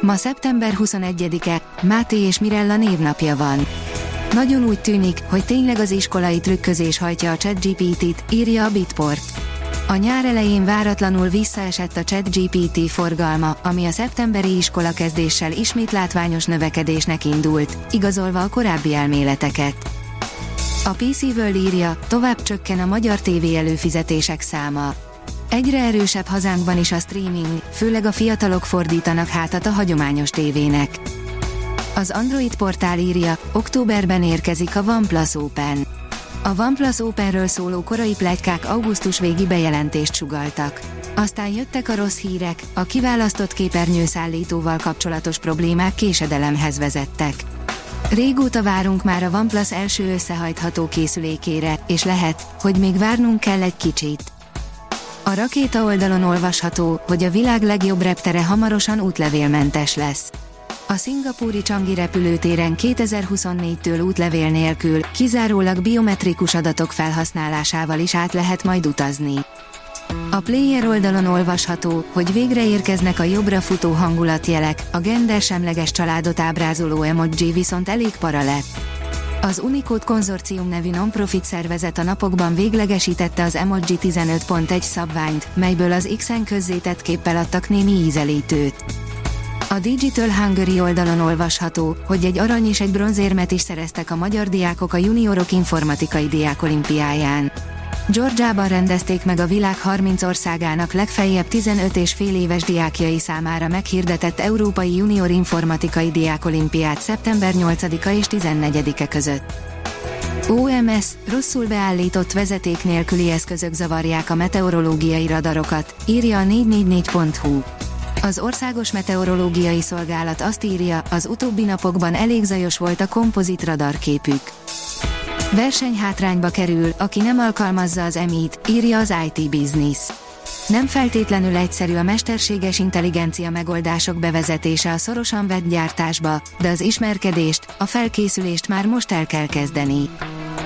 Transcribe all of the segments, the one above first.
Ma szeptember 21-e, Máté és Mirella névnapja van. Nagyon úgy tűnik, hogy tényleg az iskolai trükközés hajtja a ChatGPT-t, írja a Bitport. A nyár elején váratlanul visszaesett a ChatGPT forgalma, ami a szeptemberi iskola kezdéssel ismét látványos növekedésnek indult, igazolva a korábbi elméleteket. A PC World írja, tovább csökken a magyar TV előfizetések száma. Egyre erősebb hazánkban is a streaming, főleg a fiatalok fordítanak hátat a hagyományos tévének. Az Android portál írja, októberben érkezik a OnePlus Open. A OnePlus Openről szóló korai plegykák augusztus végi bejelentést sugaltak. Aztán jöttek a rossz hírek, a kiválasztott képernyőszállítóval kapcsolatos problémák késedelemhez vezettek. Régóta várunk már a OnePlus első összehajtható készülékére, és lehet, hogy még várnunk kell egy kicsit. A rakéta oldalon olvasható, hogy a világ legjobb reptere hamarosan útlevélmentes lesz. A szingapúri Changi repülőtéren 2024-től útlevél nélkül, kizárólag biometrikus adatok felhasználásával is át lehet majd utazni. A player oldalon olvasható, hogy végre érkeznek a jobbra futó hangulatjelek, a gendersemleges családot ábrázoló emoji viszont elég para lett. Az Unicode Konzorcium nevű non-profit szervezet a napokban véglegesítette az Emoji 15.1 szabványt, melyből az X-en közzétett képpel adtak némi ízelítőt. A Digital Hungary oldalon olvasható, hogy egy arany és egy bronzérmet is szereztek a magyar diákok a juniorok informatikai diákolimpiáján. Georgiában rendezték meg a világ 30 országának legfeljebb 15 és fél éves diákjai számára meghirdetett Európai Junior Informatikai Diákolimpiát szeptember 8-a és 14-e között. OMS, rosszul beállított vezeték nélküli eszközök zavarják a meteorológiai radarokat, írja a 444.hu. Az Országos Meteorológiai Szolgálat azt írja, az utóbbi napokban elég zajos volt a kompozit radarképük. Versenyhátrányba kerül, aki nem alkalmazza az emit, írja az IT Business. Nem feltétlenül egyszerű a mesterséges intelligencia megoldások bevezetése a szorosan vett gyártásba, de az ismerkedést, a felkészülést már most el kell kezdeni.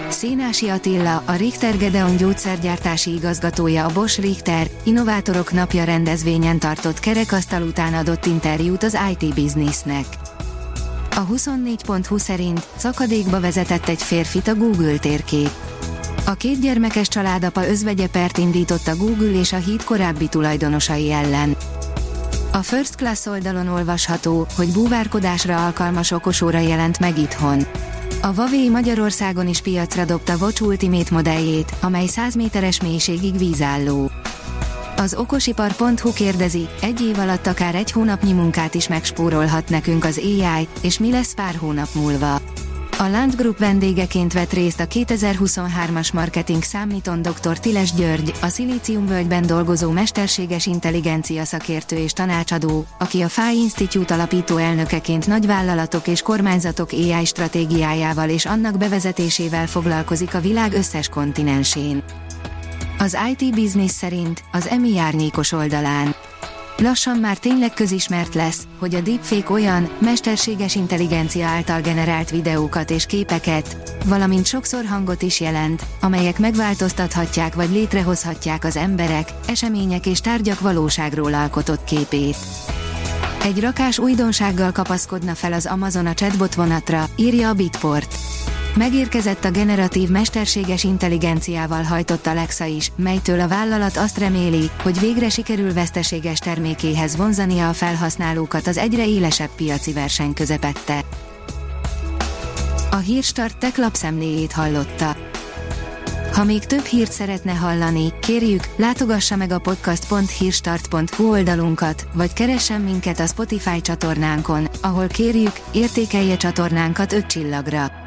Szénási Attila, a Richter Gedeon gyógyszergyártási igazgatója a Bosch Richter Innovátorok Napja rendezvényen tartott kerekasztal után adott interjút az IT Businessnek. A 24.20 szerint szakadékba vezetett egy férfit a Google térkép. A két gyermekes családapa özvegye pert indított a Google és a híd korábbi tulajdonosai ellen. A First Class oldalon olvasható, hogy búvárkodásra alkalmas okosóra jelent meg itthon. A Huawei Magyarországon is piacra dobta Watch Ultimate modelljét, amely 100 méteres mélységig vízálló. Az okosipar.hu kérdezi, egy év alatt akár egy hónapnyi munkát is megspórolhat nekünk az AI, és mi lesz pár hónap múlva. A Land Group vendégeként vett részt a 2023-as marketing számíton dr. Tiles György, a Szilíciumvölgyben dolgozó mesterséges intelligencia szakértő és tanácsadó, aki a FAI Institute alapító elnökeként nagyvállalatok és kormányzatok AI stratégiájával és annak bevezetésével foglalkozik a világ összes kontinensén. Az IT Business szerint az EMI árnyékos oldalán. Lassan már tényleg közismert lesz, hogy a deepfake olyan, mesterséges intelligencia által generált videókat és képeket, valamint sokszor hangot is jelent, amelyek megváltoztathatják vagy létrehozhatják az emberek, események és tárgyak valóságról alkotott képét. Egy rakás újdonsággal kapaszkodna fel az Amazon a chatbot vonatra, írja a Bitport. Megérkezett a generatív mesterséges intelligenciával hajtott Alexa is, melytől a vállalat azt reméli, hogy végre sikerül veszteséges termékéhez vonzania a felhasználókat az egyre élesebb piaci verseny közepette. A Hírstart tech lapszemléjét hallotta. Ha még több hírt szeretne hallani, kérjük, látogassa meg a podcast.hírstart.hu oldalunkat, vagy keressen minket a Spotify csatornánkon, ahol kérjük, értékelje csatornánkat 5 csillagra.